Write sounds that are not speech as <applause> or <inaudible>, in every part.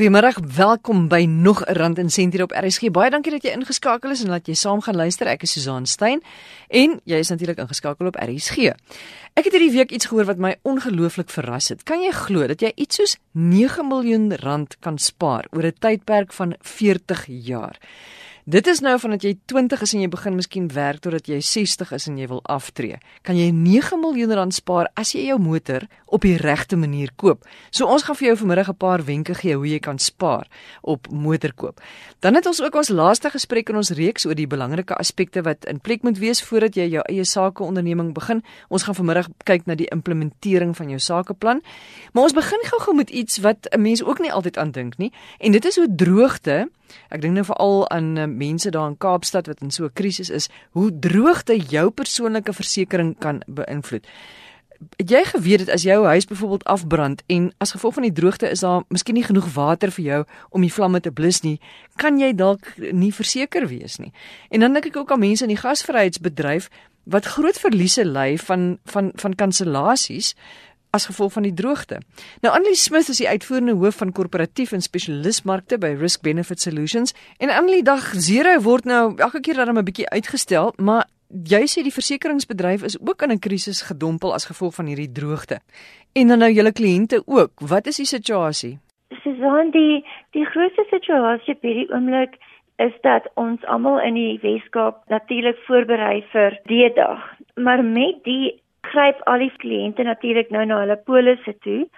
Goeiemôre, welkom by nog 'n rand en sent hier op RSG. Baie dankie dat jy ingeskakel is en dat jy saam gaan luister. Ek is Susan Stein en jy is natuurlik ingeskakel op RSG. Ek het hierdie week iets gehoor wat my ongelooflik verras het. Kan jy glo dat jy iets soos 9 miljoen rand kan spaar oor 'n tydperk van 40 jaar? Dit is nou vandat jy 20 is en jy begin miskien werk totdat jy 60 is en jy wil aftree. Kan jy 9 miljoen rand spaar as jy jou motor op die regte manier koop. So ons gaan vir jou vanmiddag 'n paar wenke gee hoe jy kan spaar op motorkoop. Dan het ons ook ons laaste gesprek in ons reeks oor die belangrike aspekte wat in plek moet wees voordat jy jou eie sakeonderneming begin. Ons gaan vanmiddag kyk na die implementering van jou sakeplan. Maar ons begin gou-gou met iets wat 'n mens ook nie altyd aan dink nie en dit is hoe droogte Ek dink nou veral aan uh, mense daar in Kaapstad wat in so 'n krisis is, hoe droogte jou persoonlike versekerings kan beïnvloed. Het jy geweet dat as jou huis byvoorbeeld afbrand en as gevolg van die droogte is daar miskien nie genoeg water vir jou om die vlamme te blus nie, kan jy dalk nie verseker wees nie. En dan dink ek ook aan mense in die gasvryheidsbedryf wat groot verliese ly van van van kansellasies as gevolg van die droogte. Nou Annelie Smith is die uitvoerende hoof van korporatief en spesialismarkte by Risk Benefit Solutions en Annelie dag 0 word nou elke keer dan 'n bietjie uitgestel, maar jy sê die versekeringsbedryf is ook in 'n krisis gedompel as gevolg van hierdie droogte. En dan nou julle kliënte ook. Wat is die situasie? Susan, die die grootste situasie op hierdie oomblik is dat ons almal in die Weskaap natuurlik voorberei vir die dag. Maar met die gryp al die kliënte natuurlik nou na hulle polisse toe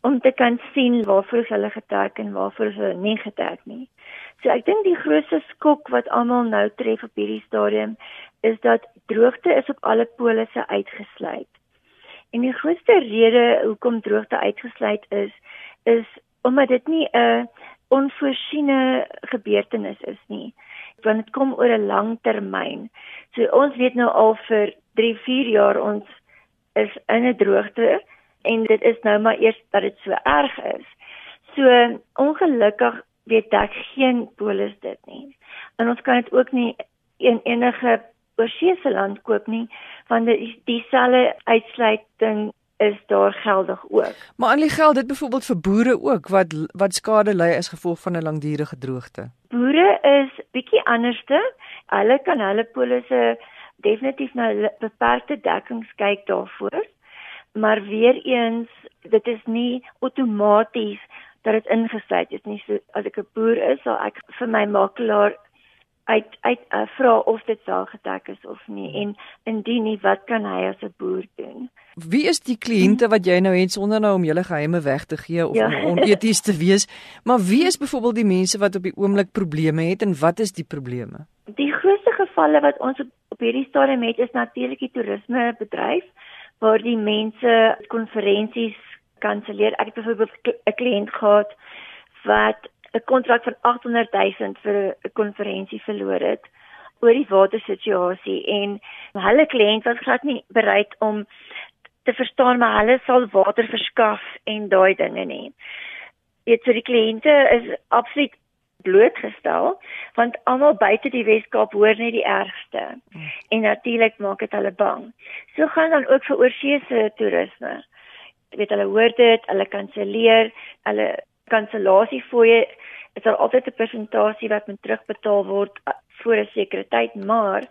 om te kan sien waarvoor hulle getrek en waarvoor hulle nie getrek nie. So ek dink die grootste skok wat almal nou tref op hierdie stadium is dat droogte is op alle polisse uitgesluit. En die grootste rede hoekom droogte uitgesluit is is omdat dit nie 'n onvoorsiene gebeurtenis is nie want dit kom oor 'n lang termyn. So ons weet nou al vir 3, 4 jaar ons is in 'n droogte en dit is nou maar eers dat dit so erg is. So ongelukkig weet ek geen polis dit nie. En ons kan dit ook nie in enige oorseese land koop nie want die dieselfde uitsluiting is daar geldig ook. Maar aan die geld dit byvoorbeeld vir boere ook wat wat skade ly as gevolg van 'n langdurige droogte. Boere is bietjie anderste. Hulle kan hulle polisse definitief na beperkte dekkings kyk daarvoor. Maar weer eens, dit is nie outomaties dat dit ingesluit is nie. So as ek 'n boer is, sal ek vir my makelaar uit uit uh, vra of dit sal gedek is of nie en indien nie, wat kan hy as 'n boer doen? Wie is die kliënte wat jy nou het sonder nou om julle geheime weg te gee of ja. om oneties te wees? Maar wie is byvoorbeeld die mense wat op die oomblik probleme het en wat is die probleme? Die grootste gevalle wat ons op, hierdie stadium het is natuurlik die toerismebedryf waar die mense konferensies kanselleer. Ek het byvoorbeeld 'n kliënt gehad wat 'n kontrak van 800 000 vir 'n konferensie verloor het oor die watersituasie en hulle kliënt was glad nie bereid om te verstaan maar hulle sal water verskaf en daai dinge nie. Dit vir die kliënte is absoluut blootgestel want almal buite die Weskaap hoor net die ergste. Hmm. En natuurlik maak dit hulle bang. So gaan dan ook vir oorseese toerisme. Jy weet hulle hoor dit, hulle kanselleer, hulle kansellasiefooi is daar altyd 'n persentasie wat moet terugbetaal word voor 'n sekere tyd, maar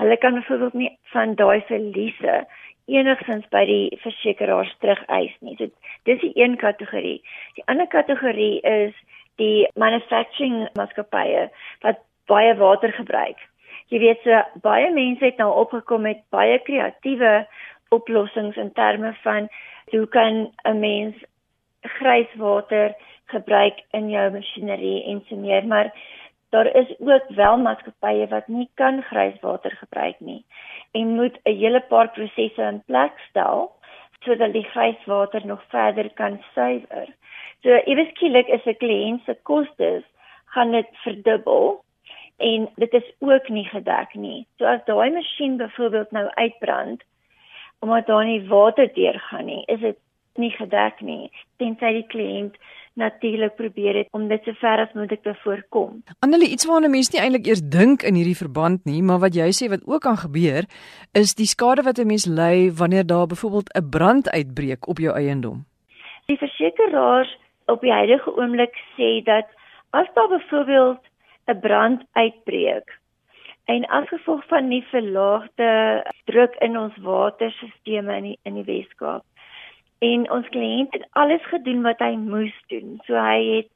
hulle kan byvoorbeeld nie van daai verliese enigsins by die versekeraars terugeis nie. So dis die een kategorie. Die ander kategorie is die manufacturing maatskappye wat baie water gebruik. Jy weet so baie mense het nou opgekom met baie kreatiewe oplossings in terme van hoe kan 'n mens grijswater gebruik in jou masjinerie en so meer, maar daar is ook wel maatskappye wat nie kan grijswater gebruik nie en moet 'n hele paar prosesse in plek stel sodat die grijswater nog verder kan suiwer. So eweskielik is 'n kliënt se kostes gaan dit verdubbel en dit is ook nie gedek nie. So as daai masjien byvoorbeeld nou uitbrand omdat daar nie water deurgaan nie, is dit nie gedek nie tensy die kliënt natuurlik probeer het om dit so ver as moontlik te voorkom. Annelie, iets waarna mense nie eintlik eers dink in hierdie verband nie, maar wat jy sê wat ook kan gebeur, is die skade wat 'n mens ly wanneer daar byvoorbeeld 'n brand uitbreek op jou eiendom. Die versekeraars op die huidige oomblik sê dat as daar byvoorbeeld 'n brand uitbreek en as gevolg van die verlaagde druk in ons waterstelsels in die, in die Weskaap en ons kliënt het alles gedoen wat hy moes doen. So hy het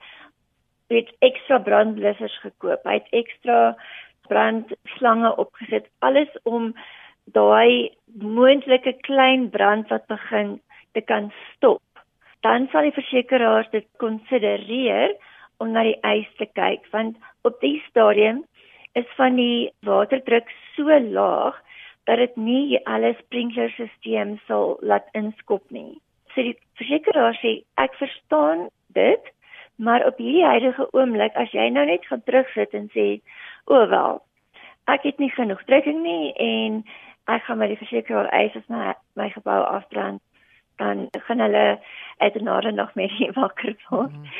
het ekstra brandblussers gekoop. Hy het ekstra brandslange opgesit, alles om daai moontlike klein brand wat begin te kan stop. Dan sal die versekeraars dit konsidereer om na die eis te kyk want op die stadium is van die waterdruk so laag dat dit nie alle sprinklerstelsels sal laat inskop nie. So die versekeraar sê ek verstaan dit, maar op hierdie huidige oomblik as jy nou net gaan terugsit en sê o wel, ek het nie genoeg trekking nie en ek gaan my versekeraar eis as my my gebou afbrand dan gaan hulle uitnare nog meer <laughs> wakker word. Mm -hmm.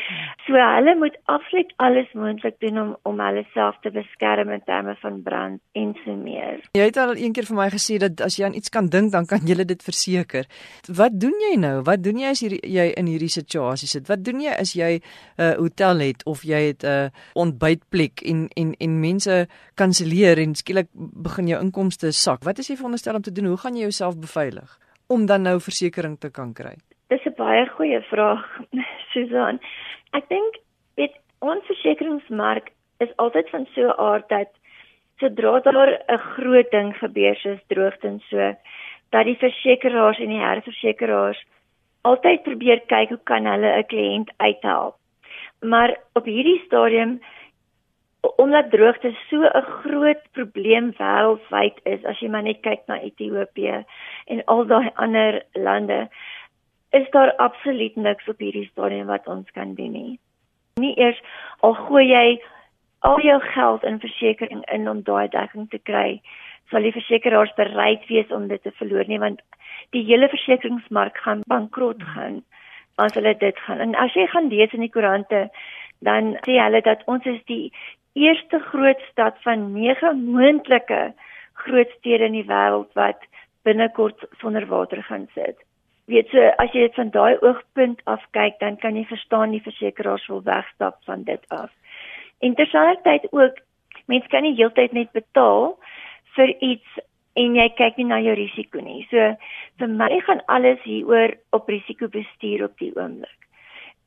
So hulle moet absoluut alles moontlik doen om om hulle self te beskerm in terme van brand en so meer. Jy het al een keer vir my gesê dat as jy aan iets kan dink, dan kan jy dit verseker. Wat doen jy nou? Wat doen jy as jy, jy in hierdie situasie sit? Wat doen jy as jy 'n uh, hotel het of jy het 'n uh, ontbytplek en en en mense kanselleer en skielik begin jou inkomste sak? Wat is jy veronderstel om te doen? Hoe gaan jy jouself beveilig? Om dan nou versekerings te kan kry? Dis 'n baie goeie vraag, <laughs> Susan. Ek dink dit ons versekeringsmark is altyd van so 'n aard dat sodra daar 'n groot ding gebeur soos droogte en so, dat die versekeraars en die herversekeraars altyd probeer kyk hoe kan hulle 'n kliënt uithelp. Maar op hierdie stadium omdat droogte so 'n groot probleem wêreldwyd is as jy maar net kyk na Ethiopië en al daai ander lande is daar absoluut niks op hierdie stadium wat ons kan doen nie. Nie eers al gooi jy al jou geld in versekerings in om daai dekking te kry, sal die versekeraars bereid wees om dit te verloor nie want die hele versekeringsmark gaan bankrot gaan as hulle dit gaan. En as jy gaan lees in die koerante dan sê hulle dat ons is die eerste groot stad van 9 moontlike groot stede in die wêreld wat binnekort sonder water gaan sit. Weet so as jy dit van daai oogpunt af kyk, dan kan jy verstaan die versekeraars wil wegstap van dit af. Interessanttyd ook, mense kan nie heeltyd net betaal vir iets en jy kyk nie na jou risiko nie. So vir my gaan alles hieroor op risikobestuur op die oomblik.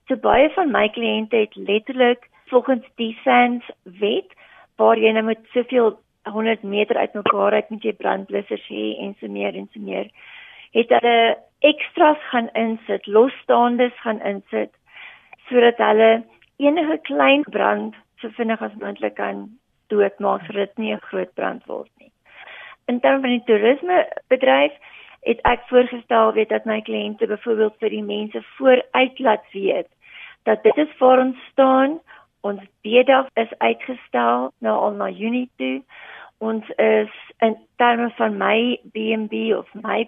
So baie van my kliënte het letterlik volgens die SANS wet waar jy nou met soveel 100 meter uitmekaar uit met jy brandblussers hê en so meer en so meer het hulle ekstras gaan insit, losstaandes gaan insit sodat hulle enige klein brand so vinnig as moontlik kan doodmaak sodat dit nie 'n groot brand word nie. In terme van die toerisme bedryf het ek voorgestel weet dat my kliënte byvoorbeeld vir die mense vooruit laat weet dat dit is vir ons staan Ons bedag is uitgestel nou al na Junie toe. Ons is in terme van my B&B of my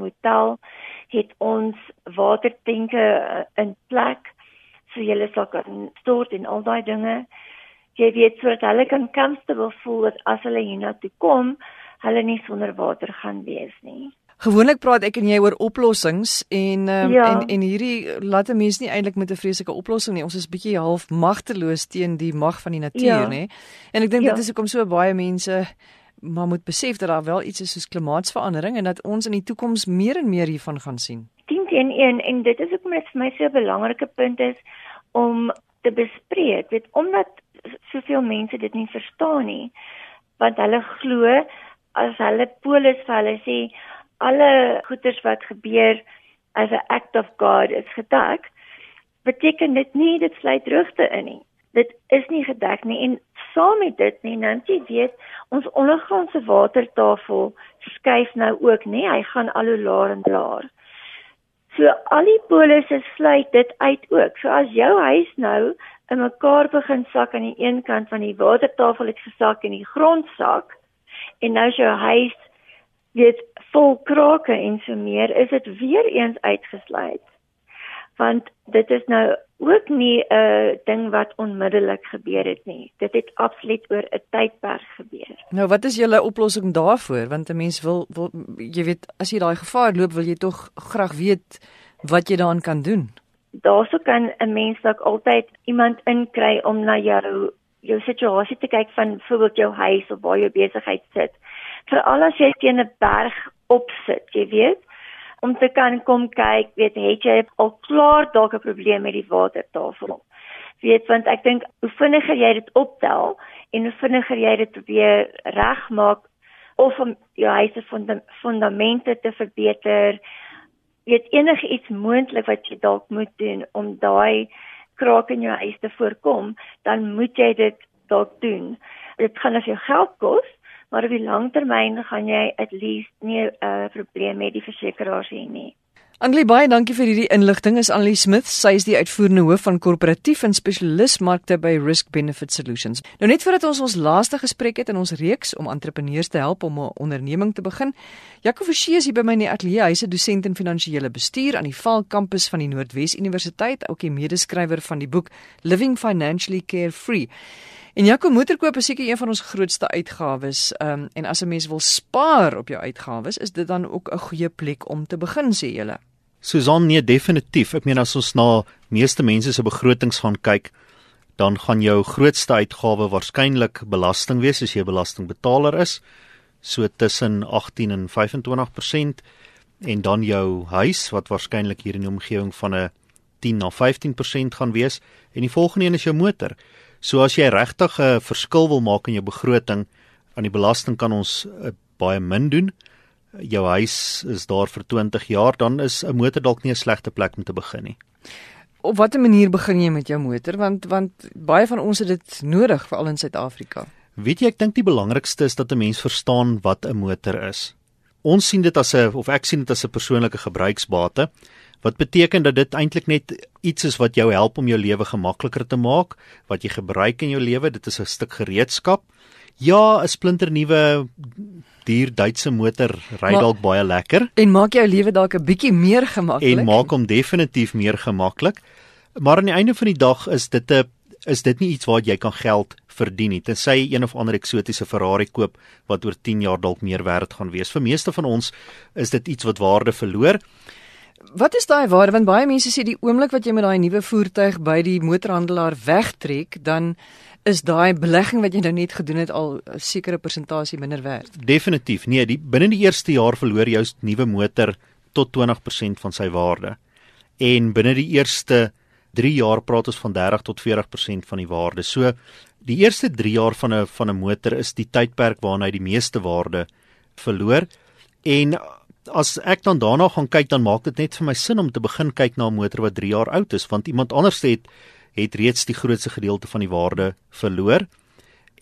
motel het ons watertenke uh, in plek so julle sal kan stort en al daai dinge. Jy weet sodat hulle kan comfortable voel as hulle hiernatoe kom, hulle nie sonder water gaan wees nie. Gewoonlik praat ek en jy oor oplossings en um, ja. en en hierdie laat 'n mens nie eintlik met 'n vreeslike oplossing nie. Ons is bietjie half magteloos teen die mag van die natuur, ja. nê. En ek dink ja. dit is hoekom so baie mense maar moet besef dat daar wel iets is soos klimaatsverandering en dat ons in die toekoms meer en meer hiervan gaan sien. 10 teen 1 en dit is hoekom dit vir my so 'n belangrike punt is om te bespreek, weet omdat soveel mense dit nie verstaan nie. Want hulle glo as hulle polis vir hulle sê alle goeders wat gebeur as 'n act of God is gedek, beteken dit nie dit sluit droogte in nie. Dit is nie gedek nie en saam met dit nie, nou jy weet, ons ondergrondse watertafel skuif nou ook, nê, hy gaan al hoe laer en laer. So al die polisse sluit dit uit ook. So as jou huis nou in mekaar begin sak aan die een kant van die watertafel het gesak en die grond sak en nou is jou huis weet vol krake en so meer is dit weer eens uitgesluit. Want dit is nou ook nie 'n uh, ding wat onmiddellik gebeur het nie. Dit het absoluut oor 'n tydperk gebeur. Nou wat is julle oplossing daarvoor? Want 'n mens wil, wil jy weet as jy daai gevaar loop wil jy tog graag weet wat jy daaraan kan doen. Daarso kan 'n mens dalk altyd iemand inkry om na jou jou situasie te kyk van byvoorbeeld jou huis of waar jou besigheid sit. Veral as jy teen 'n berg opsit, jy weet, om te kan kom kyk, weet het jy al klaar dalk 'n probleem met die watertafel. Weet want ek dink hoe vinniger jy dit optel en hoe vinniger jy dit probeer regmaak of om jou huis se fondamente te verbeter, weet enige iets moontlik wat jy dalk moet doen om daai kraak in jou huis te voorkom, dan moet jy dit dalk doen. Dit gaan as jou geld kos, maar op die lang termyn gaan jy at least nie 'n uh, probleem met die versekeraars hê nie. Annelie baie dankie vir hierdie inligting. Is Annelie Smith, sy is die uitvoerende hoof van korporatief en spesialismarkte by Risk Benefit Solutions. Nou net voordat ons ons laaste gesprek het in ons reeks om entrepreneurs te help om 'n onderneming te begin, Jaco Forsie is hier by my in die ateljee. Hy's 'n dosent in finansiële bestuur aan die Vaal kampus van die Noordwes Universiteit, ook die medeskrywer van die boek Living Financially Carefree. En Jaco motorkoop is seker een van ons grootste uitgawes. Ehm um, en as 'n mens wil spaar op jou uitgawes, is dit dan ook 'n goeie plek om te begin, sê julle. Susan, nee, definitief. Ek meen as ons na meeste mense se begrotings gaan kyk, dan gaan jou grootste uitgawe waarskynlik belasting wees as jy 'n belastingbetaler is, so tussen 18 en 25% en dan jou huis wat waarskynlik hier in die omgewing van 'n 10 na 15% gaan wees en die volgende een is jou motor. So as jy regtig 'n verskil wil maak in jou begroting, aan die belasting kan ons uh, baie min doen. Jou huis is daar vir 20 jaar, dan is 'n motor dalk nie 'n slegte plek om te begin nie. Op watter manier begin jy met jou motor want want baie van ons het dit nodig veral in Suid-Afrika. Weet jy ek dink die belangrikste is dat 'n mens verstaan wat 'n motor is. Ons sien dit as 'n of ek sien dit as 'n persoonlike gebruiksbate. Wat beteken dat dit eintlik net iets is wat jou help om jou lewe gemakliker te maak, wat jy gebruik in jou lewe, dit is 'n stuk gereedskap. Ja, 'n splinter nuwe duur Duitse motor ry dalk baie lekker en maak jou lewe dalk 'n bietjie meer gemaklik. En maak hom definitief meer gemaklik. Maar aan die einde van die dag is dit 'n is dit nie iets waar jy kan geld verdien nie. Tensy jy een of ander eksotiese Ferrari koop wat oor 10 jaar dalk meer werd gaan wees. Vir meeste van ons is dit iets wat waarde verloor. Wat is daai waarde want baie mense sê die oomblik wat jy met daai nuwe voertuig by die motorhandelaar wegtrek, dan is daai belegging wat jy nou net gedoen het al 'n sekere persentasie minder werd. Definitief. Nee, die binne die eerste jaar verloor jou nuwe motor tot 20% van sy waarde. En binne die eerste 3 jaar praat ons van 30 tot 40% van die waarde. So die eerste 3 jaar van 'n van 'n motor is die tydperk waarna hy die meeste waarde verloor. En as ek dan daarna gaan kyk dan maak dit net vir my sin om te begin kyk na 'n motor wat 3 jaar oud is want iemand anders het het reeds die grootste gedeelte van die waarde verloor.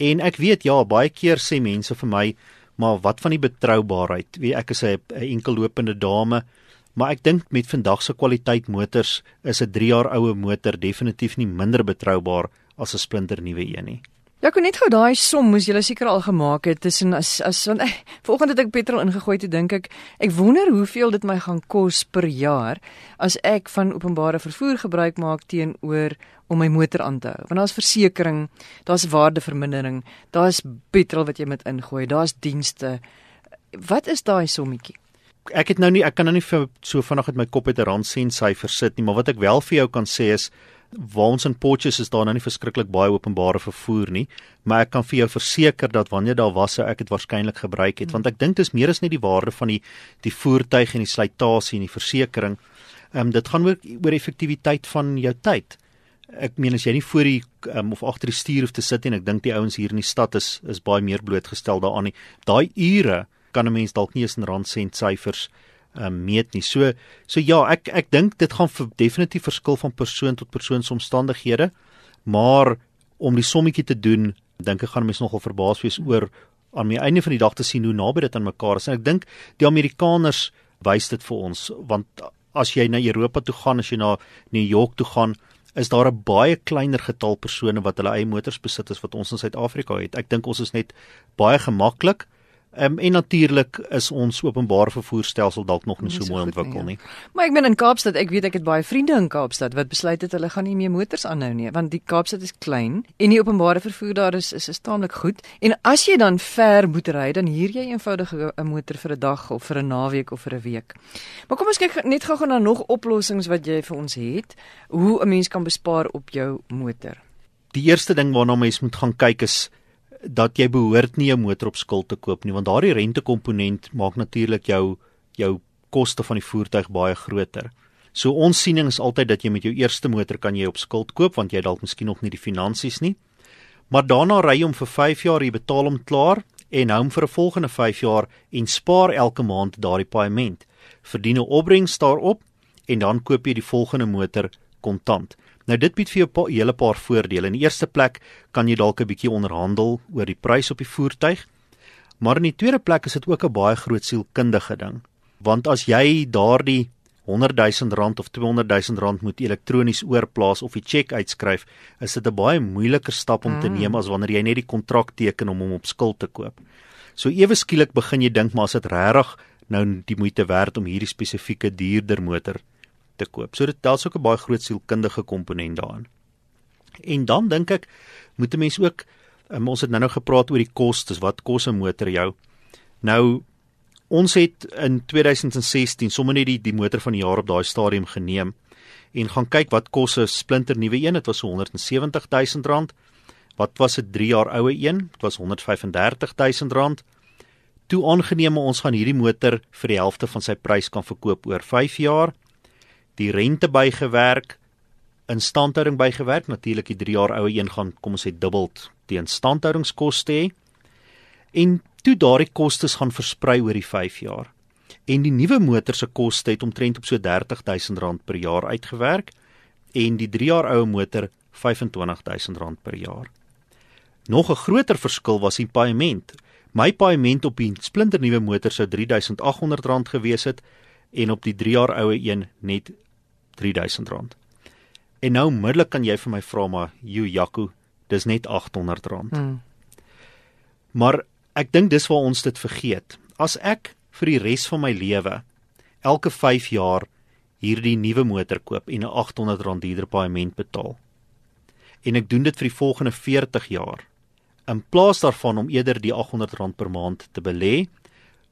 En ek weet ja, baie keer sê mense vir my, maar wat van die betroubaarheid? Wie ek is 'n enkellopende dame, maar ek dink met vandag se kwaliteit motors is 'n 3 jaar oue motor definitief nie minder betroubaar as 'n splinter nuwe een nie. Ja, kon net gou daai som moes jy seker al gemaak het tussen as as want eh, vanoggend het ek petrol ingegooi te dink ek ek wonder hoeveel dit my gaan kos per jaar as ek van openbare vervoer gebruik maak teenoor om my motor aan te hou. Want daar's versekerings, daar's waardevermindering, daar's petrol wat jy moet ingooi, daar's dienste. Wat is daai sommetjie? Ek het nou nie ek kan nou nie vir so vinnig met my kop uit 'n rand sent syfer sit nie, maar wat ek wel vir jou kan sê is waar ons in Potchefstroom is daar nou nie verskriklik baie openbare vervoer nie, maar ek kan vir jou verseker dat wanneer daar was, ek dit waarskynlik gebruik het, want ek dink dit is meer as net die waarde van die die voertuig en die slytasie en die versekerings. Ehm um, dit gaan ook oor effektiwiteit van jou tyd. Ek meen as jy nie voor die um, of agter die stuur hoef te sit en ek dink die ouens hier in die stad is is baie meer blootgestel daaraan nie. Daai ure kan 'n mens dalk nie eens in rand sent syfers um, meet nie. So so ja, ek ek dink dit gaan vir definitief verskil van persoon tot persoon se omstandighede, maar om die sommetjie te doen, dink ek gaan mense nogal verbaas wees oor aan die einde van die dag te sien hoe naby dit aan mekaar is. En ek dink die Amerikaners wys dit vir ons want as jy na Europa toe gaan, as jy na New York toe gaan, is daar 'n baie kleiner getal persone wat hulle eie motors besit as wat ons in Suid-Afrika het. Ek dink ons is net baie gemaklik Um, en natuurlik is ons openbare vervoerstelsel dalk nog nie so, so mooi ontwikkel nie. Ja. nie. Maar ek meen in Kaapstad, ek weet ek het baie vriende in Kaapstad wat besluit het hulle gaan nie meer motors aanhou nie, want die Kaapstad is klein en die openbare vervoer daar is is, is taamlik goed. En as jy dan ver moet ry, dan huur jy eenvoudig 'n motor vir 'n dag of vir 'n naweek of vir 'n week. Maar kom ons kyk net gou-gou na nog oplossings wat jy vir ons het, hoe 'n mens kan bespaar op jou motor. Die eerste ding waarna mens moet gaan kyk is dat jy behoort nie 'n motor op skuld te koop nie want daardie rentekomponent maak natuurlik jou jou koste van die voertuig baie groter. So ons siening is altyd dat jy met jou eerste motor kan jy op skuld koop want jy dalk miskien nog nie die finansies nie. Maar daarna ry hom vir 5 jaar, jy betaal hom klaar en hou hom vir 'n volgende 5 jaar en spaar elke maand daardie paaiement. Verdien 'n opbrengs daarop en dan koop jy die volgende motor kontant. Nou dit bied vir jou 'n pa, hele paar voordele. In die eerste plek kan jy dalk 'n bietjie onderhandel oor die prys op die voertuig. Maar in die tweede plek is dit ook 'n baie groot sielkundige ding. Want as jy daardie 100 000 rand of 200 000 rand moet elektronies oorplaas of 'n cheque uitskryf, is dit 'n baie moeiliker stap om te mm. neem as wanneer jy net die kontrak teken om hom op skuld te koop. So ewe skielik begin jy dink maar as dit regtig nou die moeite werd om hierdie spesifieke duurder motor te koop. So dit daar's ook 'n baie groot sielkundige komponent daarin. En dan dink ek moet 'n mens ook um, ons het nou-nou gepraat oor die kostes, wat kos 'n motor jou? Nou ons het in 2016 sommer net die die motor van die jaar op daai stadium geneem en gaan kyk wat kos 'n splinter nuwe een, dit was so 170 000 rand. Wat was 'n 3 jaar oue een? Dit was 135 000 rand. Toe aangeneem ons gaan hierdie motor vir die helfte van sy prys kan verkoop oor 5 jaar die rente bygewerk, instandhouding bygewerk, natuurlik die 3 jaar oue een gaan kom ons sê dubbel die instandhoudingskoste hê. En toe daardie kostes gaan versprei oor die 5 jaar. En die nuwe motor se koste het omtrent op so R30000 per jaar uitgewerk en die 3 jaar oue motor R25000 per jaar. Nog 'n groter verskil was die paaiement. My paaiement op die splinternuwe motor sou R3800 gewees het en op die 3 jaar oue een net R3000. En nou onmiddellik kan jy vir my vra maar, "Jo Jaco, dis net R800." Hmm. Maar ek dink dis waar ons dit vergeet. As ek vir die res van my lewe elke 5 jaar hierdie nuwe motor koop en 'n R800 duurder paaiement betaal en ek doen dit vir die volgende 40 jaar in plaas daarvan om eerder die R800 per maand te belê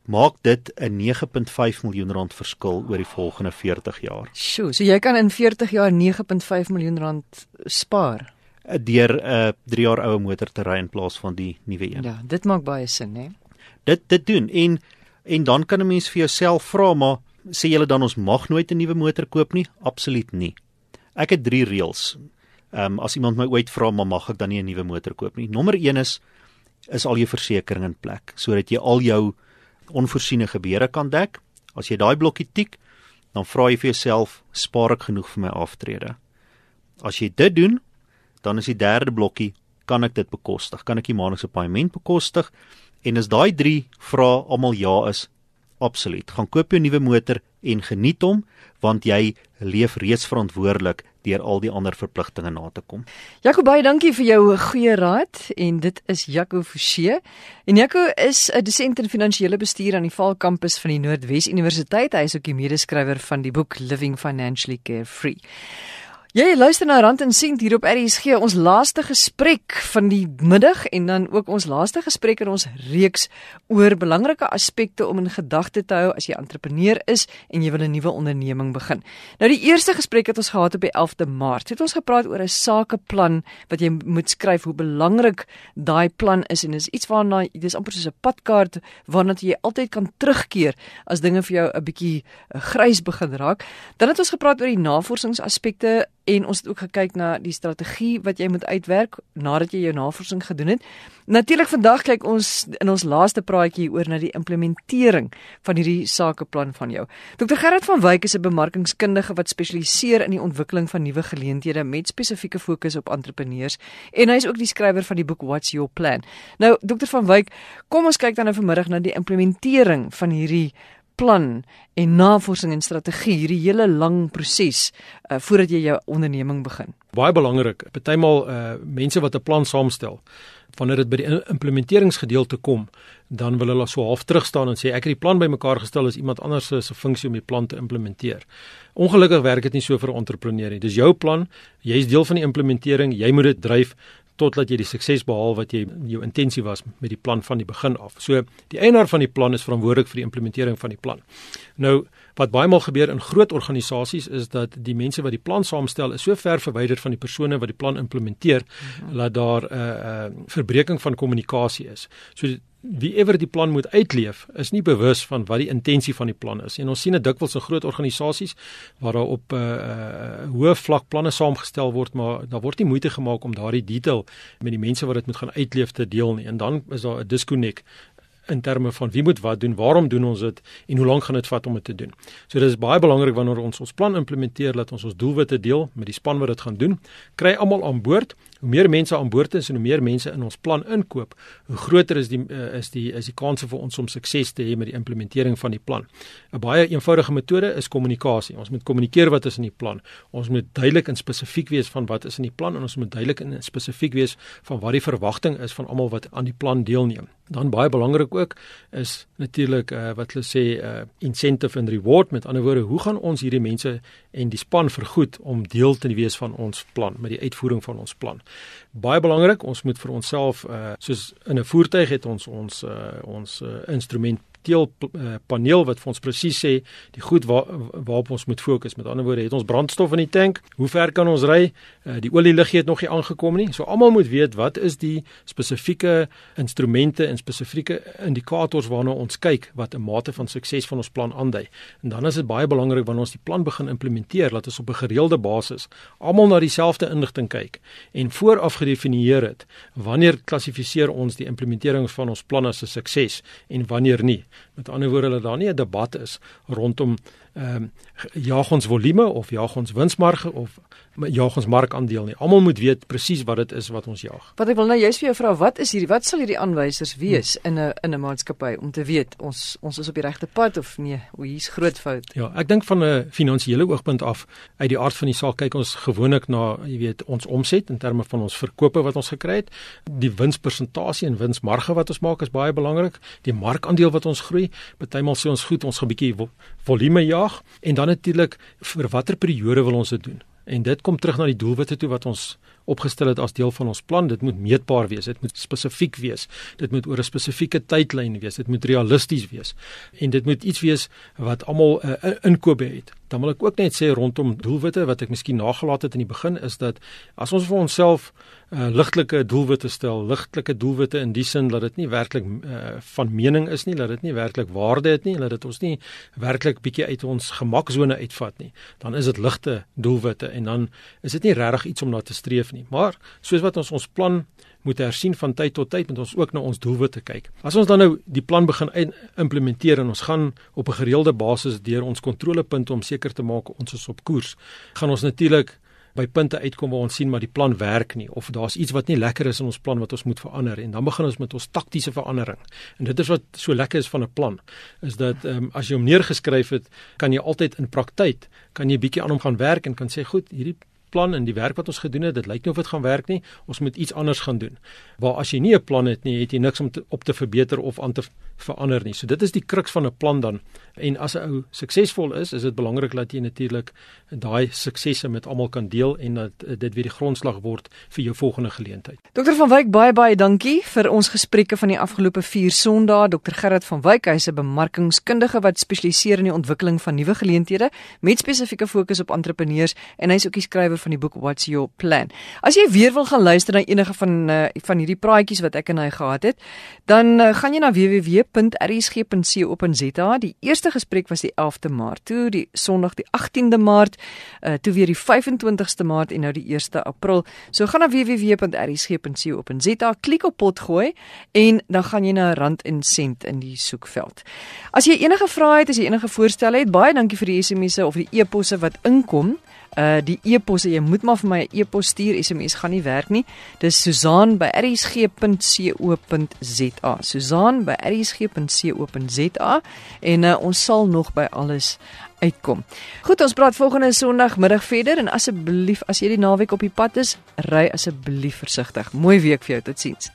maak dit 'n 9.5 miljoen rand verskil oor die volgende 40 jaar. Sjoe, so jy kan in 40 jaar 9.5 miljoen rand spaar eh, deur 'n uh, 3 jaar oue motor te ry in plaas van die nuwe een. Ja, dit maak baie sin, hè. Dit dit doen en en dan kan 'n mens vir jouself vra maar sê julle dan ons mag nooit 'n nuwe motor koop nie? Absoluut nie. Ek het drie reëls. Ehm um, as iemand my ooit vra maar mag ek dan nie 'n nuwe motor koop nie. Nommer 1 is is al jou versekerings in plek sodat jy al jou onvoorsiene gebeure kan dek. As jy daai blokkie tik, dan vra jy vir jouself, spaar ek genoeg vir my aftrede? As jy dit doen, dan is die derde blokkie, kan ek dit bekostig? Kan ek die maandelikse paaiement bekostig? En as daai 3 vrae almal ja is, absoluut. Gaan koop jou nuwe motor en geniet hom want jy leef reeds verantwoordelik deur al die ander verpligtinge na te kom. Jaco baie dankie vir jou goeie raad en dit is Jaco Forsie. En Jaco is 'n dosent in finansiële bestuur aan die Vaal kampus van die Noordwes Universiteit. Hy is ook die medeskrywer van die boek Living Financially Carefree. Jy luister na Rand en Sent hier op RSG, ons laaste gesprek van die middag en dan ook ons laaste gesprek in ons reeks oor belangrike aspekte om in gedagte te hou as jy entrepreneur is en jy wil 'n nuwe onderneming begin. Nou die eerste gesprek het ons gehad op die 11de Maart. Het ons gepraat oor 'n sakeplan wat jy moet skryf, hoe belangrik daai plan is en dis iets waarna dis amper soos 'n padkaart waarna jy altyd kan terugkeer as dinge vir jou 'n bietjie eh, grys begin raak. Dan het ons gepraat oor die navorsingsaspekte en ons het ook gekyk na die strategie wat jy moet uitwerk nadat jy jou navorsing gedoen het. Natuurlik vandag kyk ons in ons laaste praatjie oor na die implementering van hierdie sakeplan van jou. Dr Gerard van Wyk is 'n bemarkingskundige wat spesialiseer in die ontwikkeling van nuwe geleenthede met spesifieke fokus op entrepreneurs en hy is ook die skrywer van die boek What's Your Plan. Nou Dr van Wyk, kom ons kyk dan nou vanmiddag na die implementering van hierdie plan en navorsing en strategie hierdie hele lang proses uh, voordat jy jou onderneming begin. Baie belangrik. Partymal uh mense wat 'n plan saamstel, wanneer dit by die implementeringsgedeelte kom, dan wil hulle so half terug staan en sê ek het die plan bymekaar gestel as iemand anders se funksie om die plan te implementeer. Ongelukkig werk dit nie so vir 'n entrepreneur nie. Dis jou plan, jy's deel van die implementering, jy moet dit dryf totdat jy die sukses behaal wat jy jou intensie was met die plan van die begin af. So die eienaar van die plan is verantwoordelik vir die implementering van die plan. Nou wat baie maal gebeur in groot organisasies is dat die mense wat die plan saamstel is so ver verwyder van die persone wat die plan implementeer mm -hmm. dat daar 'n uh, uh, verbreeking van kommunikasie is. So wie ewer die plan moet uitleef is nie bewus van wat die intensie van die plan is. En ons sien dit dikwels in groot organisasies waar daar op 'n uh, uh, hoë vlak planne saamgestel word, maar daar word nie moeite gemaak om daardie detail met die mense wat dit moet gaan uitleef te deel nie. En dan is daar 'n disconnect in terme van wie moet wat doen, waarom doen ons dit en hoe lank gaan dit vat om dit te doen. So dis baie belangrik wanneer ons ons plan implementeer dat ons ons doelwitte deel met die span wat dit gaan doen. Kry almal aan boord Hoe meer mense aan boord is en hoe meer mense in ons plan inkoop, hoe groter is die uh, is die is die kanse vir ons om sukses te hê met die implementering van die plan. 'n Baie eenvoudige metode is kommunikasie. Ons moet kommunikeer wat is in die plan. Ons moet duidelik en spesifiek wees van wat is in die plan en ons moet duidelik en spesifiek wees van wat die verwagting is van almal wat aan die plan deelneem. Dan baie belangrik ook is natuurlik uh, wat hulle sê uh, incentive and reward met ander woorde, hoe gaan ons hierdie mense en die span vergoed om deel te wees van ons plan met die uitvoering van ons plan. Baie belangrik, ons moet vir onsself uh soos in 'n voertuig het ons ons uh ons uh, instrument teel uh, paneel wat vir ons presies sê die goed waar waarop ons moet fokus. Met ander woorde, het ons brandstof in die tank? Hoe ver kan ons ry? Uh, die olieliggie het nog nie aangekom nie. So almal moet weet wat is die spesifieke instrumente en spesifieke indikators waarna ons kyk wat 'n mate van sukses van ons plan aandui. En dan is dit baie belangrik wanneer ons die plan begin implementeer dat ons op 'n gereelde basis almal na dieselfde inligting kyk en vooraf gedefinieer het wanneer klassifiseer ons die implementering van ons plan as 'n sukses en wanneer nie. Met ander woorde dat daar nie 'n debat is rondom ehm um, jaag ons volume of jaag ons winsmarge of jaag ons markandeel nie. Almal moet weet presies wat dit is wat ons jaag. Wat ek wil nou juist vir jou vra, wat is hierdie wat sal hierdie aanwysers wees hmm. in 'n in 'n maatskappy om te weet ons ons is op die regte pad of nee, o hier's groot fout. Ja, ek dink van 'n finansiële oogpunt af uit die aard van die saak kyk ons gewoonlik na, jy weet, ons omset in terme van ons verkope wat ons gekry het. Die winspersentasie en winsmarge wat ons maak is baie belangrik. Die markandeel wat ons groei, partymal sê ons goed, ons gaan 'n bietjie volume jaag en dan natuurlik vir watter periode wil ons dit doen? En dit kom terug na die doelwitte toe wat ons opgestel het as deel van ons plan. Dit moet meetbaar wees, dit moet spesifiek wees. Dit moet oor 'n spesifieke tydlyn wees. Dit moet realisties wees. En dit moet iets wees wat almal 'n uh, eh, inkoop het. Dan wil ek ook net sê rondom doelwitte wat ek miskien nagelaat het in die begin is dat as ons vir onsself uh, ligtelike doelwitte stel, ligtelike doelwitte in die sin dat dit nie werklik uh, van mening is nie, dat dit nie werklik waarde het nie, dat dit ons nie werklik bietjie uit ons gemaksone uitvat nie, dan is dit ligte doelwitte en dan is dit nie regtig iets om na te streef nie. Maar soos wat ons ons plan moet hersien van tyd tot tyd met ons ook na ons doelwitte kyk. As ons dan nou die plan begin implementeer en ons gaan op 'n gereelde basis deur ons kontrolepunte om seker te maak ons is op koers, gaan ons natuurlik by punte uitkom waar ons sien maar die plan werk nie of daar's iets wat nie lekker is in ons plan wat ons moet verander en dan begin ons met ons taktiese verandering. En dit is wat so lekker is van 'n plan is dat ehm um, as jy hom neergeskryf het, kan jy altyd in praktyk kan jy bietjie aan hom gaan werk en kan sê goed, hierdie plan en die werk wat ons gedoen het, dit lyk nie of dit gaan werk nie. Ons moet iets anders gaan doen. Waar as jy nie 'n plan het nie, het jy niks om te, op te verbeter of aan te verander nie. So dit is die kruks van 'n plan dan. En as 'n ou suksesvol is, is dit belangrik dat jy natuurlik daai suksesse met almal kan deel en dat dit weer die grondslag word vir jou volgende geleentheid. Dr van Wyk baie baie dankie vir ons gesprekke van die afgelope 4 Sondae. Dr Gerard van Wyk, hy's 'n bemarkingskundige wat spesialiseer in die ontwikkeling van nuwe geleenthede met spesifieke fokus op entrepreneurs en hy's ook die skrywer van die boek What's Your Plan. As jy weer wil gaan luister na enige van uh, van hierdie praatjies wat ek en hy gehad het, dan uh, gaan jy na www www.rsg.co.za. Die eerste gesprek was die 11de Maart, toe die Sondag die 18de Maart, uh, toe weer die 25ste Maart en nou die 1ste April. So gaan na www.rsg.co.za, klik op potgooi en dan gaan jy na rand en sent in die soekveld. As jy enige vrae het, as jy enige voorstelle het, baie dankie vir die SMS'e of die e-posse wat inkom uh die e-pos jy moet maar vir my 'n e-pos stuur SMS gaan nie werk nie dis susaan@rsg.co.za susaan@rsg.co.za en uh, ons sal nog by alles uitkom. Goed, ons praat volgende Sondagmiddag verder en asseblief as jy die naweek op die pad is, ry asseblief versigtig. Mooi week vir jou. Totsiens.